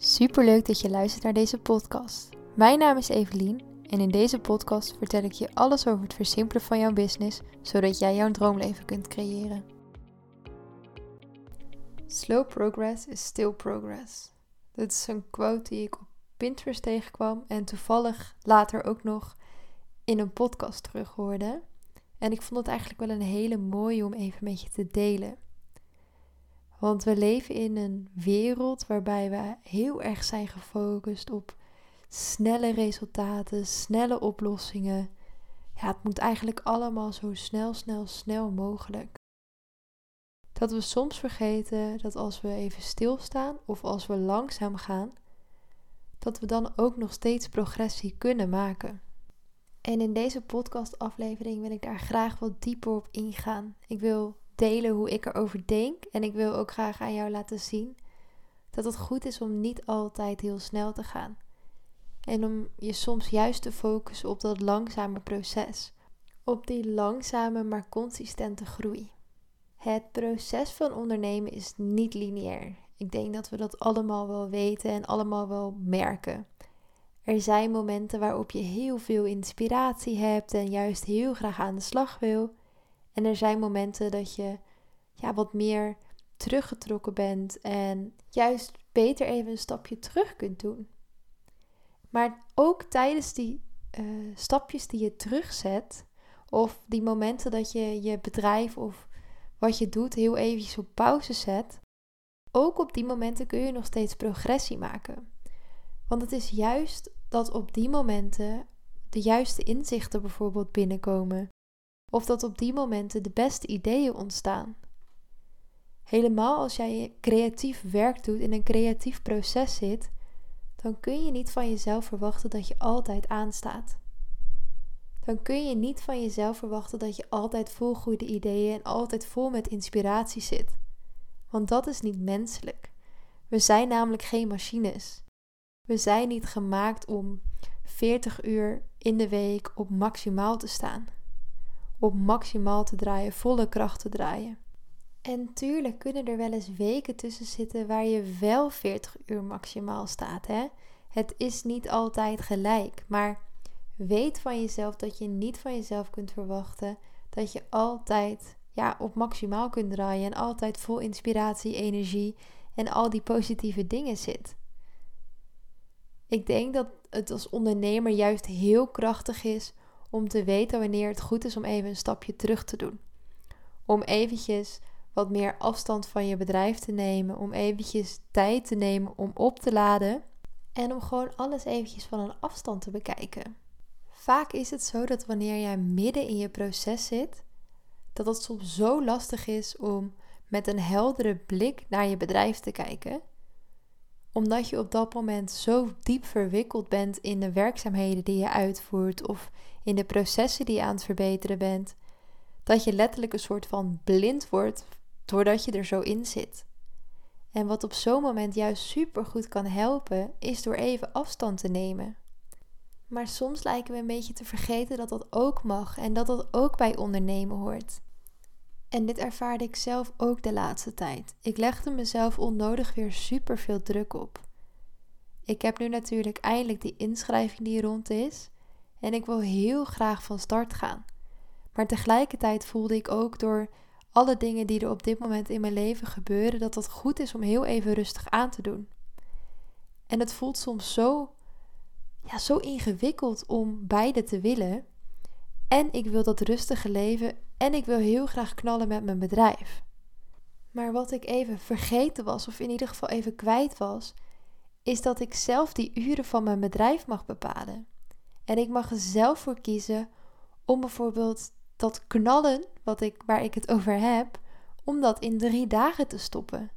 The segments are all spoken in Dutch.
Superleuk dat je luistert naar deze podcast. Mijn naam is Evelien en in deze podcast vertel ik je alles over het versimpelen van jouw business, zodat jij jouw droomleven kunt creëren. Slow progress is still progress. Dat is een quote die ik op Pinterest tegenkwam en toevallig later ook nog in een podcast terughoorde. En ik vond het eigenlijk wel een hele mooie om even met je te delen. Want we leven in een wereld waarbij we heel erg zijn gefocust op snelle resultaten, snelle oplossingen. Ja, het moet eigenlijk allemaal zo snel, snel, snel mogelijk. Dat we soms vergeten dat als we even stilstaan of als we langzaam gaan, dat we dan ook nog steeds progressie kunnen maken. En in deze podcastaflevering wil ik daar graag wat dieper op ingaan. Ik wil delen hoe ik erover denk. En ik wil ook graag aan jou laten zien dat het goed is om niet altijd heel snel te gaan. En om je soms juist te focussen op dat langzame proces. Op die langzame maar consistente groei. Het proces van ondernemen is niet lineair. Ik denk dat we dat allemaal wel weten en allemaal wel merken. Er zijn momenten waarop je heel veel inspiratie hebt en juist heel graag aan de slag wil. En er zijn momenten dat je ja, wat meer teruggetrokken bent en juist beter even een stapje terug kunt doen. Maar ook tijdens die uh, stapjes die je terugzet, of die momenten dat je je bedrijf of wat je doet heel eventjes op pauze zet, ook op die momenten kun je nog steeds progressie maken. Want het is juist dat op die momenten de juiste inzichten bijvoorbeeld binnenkomen. Of dat op die momenten de beste ideeën ontstaan. Helemaal als jij creatief werk doet, in een creatief proces zit, dan kun je niet van jezelf verwachten dat je altijd aanstaat. Dan kun je niet van jezelf verwachten dat je altijd vol goede ideeën en altijd vol met inspiratie zit. Want dat is niet menselijk. We zijn namelijk geen machines. We zijn niet gemaakt om 40 uur in de week op maximaal te staan op maximaal te draaien, volle kracht te draaien. En tuurlijk kunnen er wel eens weken tussen zitten waar je wel 40 uur maximaal staat. Hè? Het is niet altijd gelijk, maar weet van jezelf dat je niet van jezelf kunt verwachten dat je altijd ja, op maximaal kunt draaien en altijd vol inspiratie, energie en al die positieve dingen zit. Ik denk dat het als ondernemer juist heel krachtig is om te weten wanneer het goed is om even een stapje terug te doen. Om eventjes wat meer afstand van je bedrijf te nemen, om eventjes tijd te nemen om op te laden en om gewoon alles eventjes van een afstand te bekijken. Vaak is het zo dat wanneer jij midden in je proces zit, dat het soms zo lastig is om met een heldere blik naar je bedrijf te kijken omdat je op dat moment zo diep verwikkeld bent in de werkzaamheden die je uitvoert of in de processen die je aan het verbeteren bent, dat je letterlijk een soort van blind wordt doordat je er zo in zit. En wat op zo'n moment juist super goed kan helpen, is door even afstand te nemen. Maar soms lijken we een beetje te vergeten dat dat ook mag en dat dat ook bij ondernemen hoort. En dit ervaarde ik zelf ook de laatste tijd. Ik legde mezelf onnodig weer super veel druk op. Ik heb nu natuurlijk eindelijk die inschrijving die rond is en ik wil heel graag van start gaan. Maar tegelijkertijd voelde ik ook door alle dingen die er op dit moment in mijn leven gebeuren dat het goed is om heel even rustig aan te doen. En het voelt soms zo, ja, zo ingewikkeld om beide te willen. En ik wil dat rustige leven en ik wil heel graag knallen met mijn bedrijf. Maar wat ik even vergeten was, of in ieder geval even kwijt was, is dat ik zelf die uren van mijn bedrijf mag bepalen. En ik mag er zelf voor kiezen om bijvoorbeeld dat knallen, wat ik, waar ik het over heb, om dat in drie dagen te stoppen.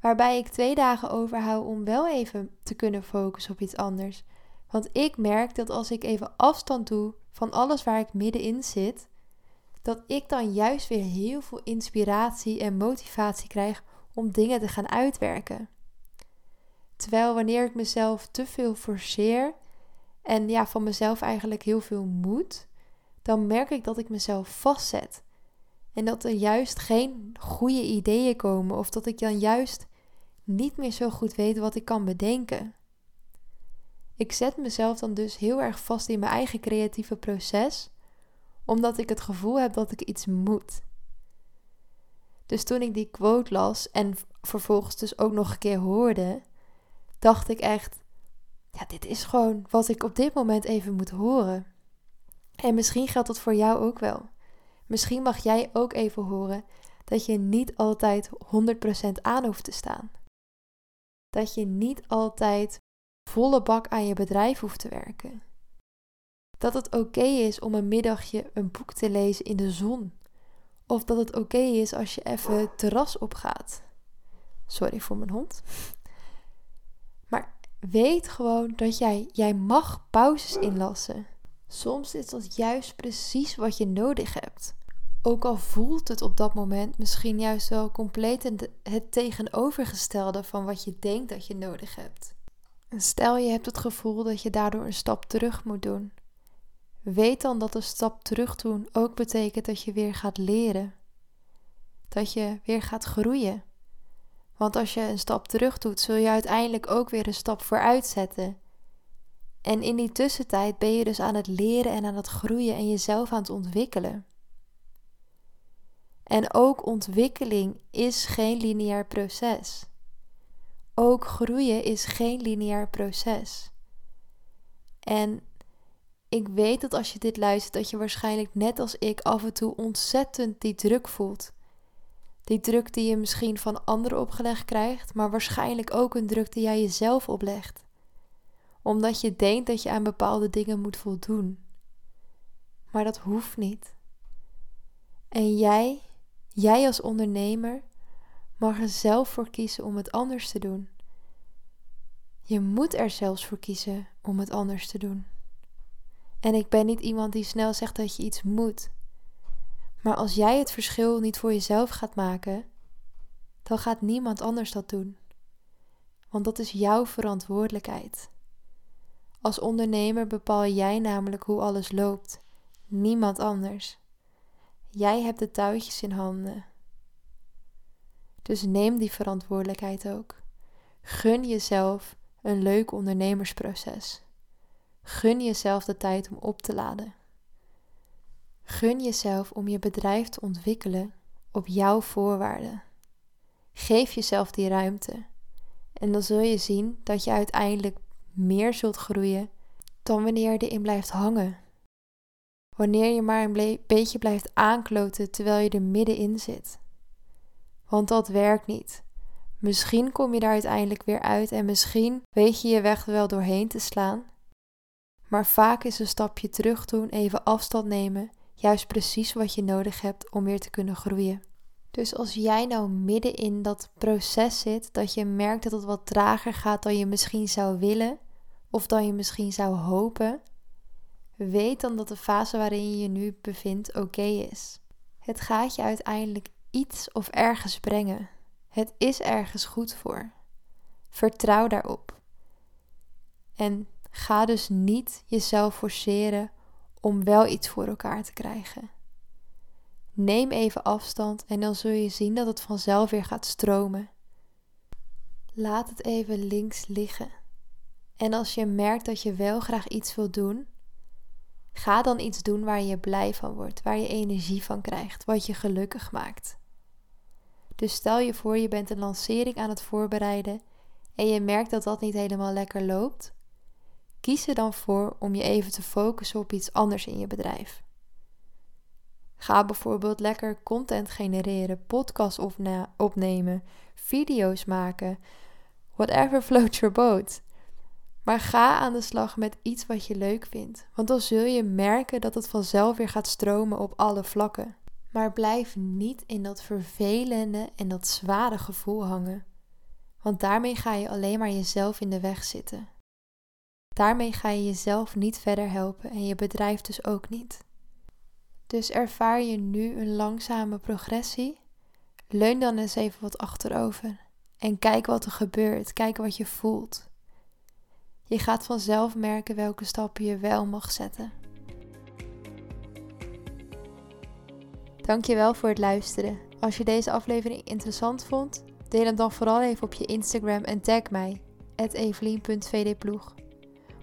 Waarbij ik twee dagen overhoud om wel even te kunnen focussen op iets anders. Want ik merk dat als ik even afstand doe van alles waar ik middenin zit, dat ik dan juist weer heel veel inspiratie en motivatie krijg om dingen te gaan uitwerken. Terwijl wanneer ik mezelf te veel forceer en ja, van mezelf eigenlijk heel veel moet, dan merk ik dat ik mezelf vastzet. En dat er juist geen goede ideeën komen of dat ik dan juist niet meer zo goed weet wat ik kan bedenken. Ik zet mezelf dan dus heel erg vast in mijn eigen creatieve proces, omdat ik het gevoel heb dat ik iets moet. Dus toen ik die quote las en vervolgens dus ook nog een keer hoorde, dacht ik echt: ja, dit is gewoon wat ik op dit moment even moet horen. En misschien geldt dat voor jou ook wel. Misschien mag jij ook even horen dat je niet altijd 100% aan hoeft te staan. Dat je niet altijd volle bak aan je bedrijf hoeft te werken. Dat het oké is om een middagje een boek te lezen in de zon. Of dat het oké is als je even terras opgaat. Sorry voor mijn hond. Weet gewoon dat jij, jij mag pauzes inlassen. Soms is dat juist precies wat je nodig hebt. Ook al voelt het op dat moment misschien juist wel compleet het tegenovergestelde van wat je denkt dat je nodig hebt. Stel je hebt het gevoel dat je daardoor een stap terug moet doen. Weet dan dat een stap terug doen ook betekent dat je weer gaat leren. Dat je weer gaat groeien. Want als je een stap terug doet, zul je uiteindelijk ook weer een stap vooruit zetten. En in die tussentijd ben je dus aan het leren en aan het groeien en jezelf aan het ontwikkelen. En ook ontwikkeling is geen lineair proces. Ook groeien is geen lineair proces. En ik weet dat als je dit luistert, dat je waarschijnlijk net als ik af en toe ontzettend die druk voelt. Die druk die je misschien van anderen opgelegd krijgt, maar waarschijnlijk ook een druk die jij jezelf oplegt. Omdat je denkt dat je aan bepaalde dingen moet voldoen. Maar dat hoeft niet. En jij, jij als ondernemer, mag er zelf voor kiezen om het anders te doen. Je moet er zelfs voor kiezen om het anders te doen. En ik ben niet iemand die snel zegt dat je iets moet. Maar als jij het verschil niet voor jezelf gaat maken, dan gaat niemand anders dat doen. Want dat is jouw verantwoordelijkheid. Als ondernemer bepaal jij namelijk hoe alles loopt, niemand anders. Jij hebt de touwtjes in handen. Dus neem die verantwoordelijkheid ook. Gun jezelf een leuk ondernemersproces. Gun jezelf de tijd om op te laden. Gun jezelf om je bedrijf te ontwikkelen op jouw voorwaarden. Geef jezelf die ruimte. En dan zul je zien dat je uiteindelijk meer zult groeien dan wanneer je erin blijft hangen. Wanneer je maar een beetje blijft aankloten terwijl je er middenin zit. Want dat werkt niet. Misschien kom je daar uiteindelijk weer uit en misschien weet je je weg wel doorheen te slaan. Maar vaak is een stapje terug doen, even afstand nemen, juist precies wat je nodig hebt om weer te kunnen groeien. Dus als jij nou midden in dat proces zit, dat je merkt dat het wat trager gaat dan je misschien zou willen, of dan je misschien zou hopen, weet dan dat de fase waarin je je nu bevindt oké is. Het gaat je uiteindelijk iets of ergens brengen. Het is ergens goed voor. Vertrouw daarop. En ga dus niet jezelf forceren om wel iets voor elkaar te krijgen. Neem even afstand en dan zul je zien dat het vanzelf weer gaat stromen. Laat het even links liggen. En als je merkt dat je wel graag iets wil doen, ga dan iets doen waar je blij van wordt, waar je energie van krijgt, wat je gelukkig maakt. Dus stel je voor, je bent een lancering aan het voorbereiden en je merkt dat dat niet helemaal lekker loopt. Kies er dan voor om je even te focussen op iets anders in je bedrijf. Ga bijvoorbeeld lekker content genereren, podcasts opnemen, video's maken, whatever floats your boat. Maar ga aan de slag met iets wat je leuk vindt, want dan zul je merken dat het vanzelf weer gaat stromen op alle vlakken. Maar blijf niet in dat vervelende en dat zware gevoel hangen. Want daarmee ga je alleen maar jezelf in de weg zitten. Daarmee ga je jezelf niet verder helpen en je bedrijf dus ook niet. Dus ervaar je nu een langzame progressie? Leun dan eens even wat achterover en kijk wat er gebeurt, kijk wat je voelt. Je gaat vanzelf merken welke stappen je wel mag zetten. Dankjewel voor het luisteren. Als je deze aflevering interessant vond, Deel hem dan vooral even op je Instagram en tag mij, evelien.vdploeg.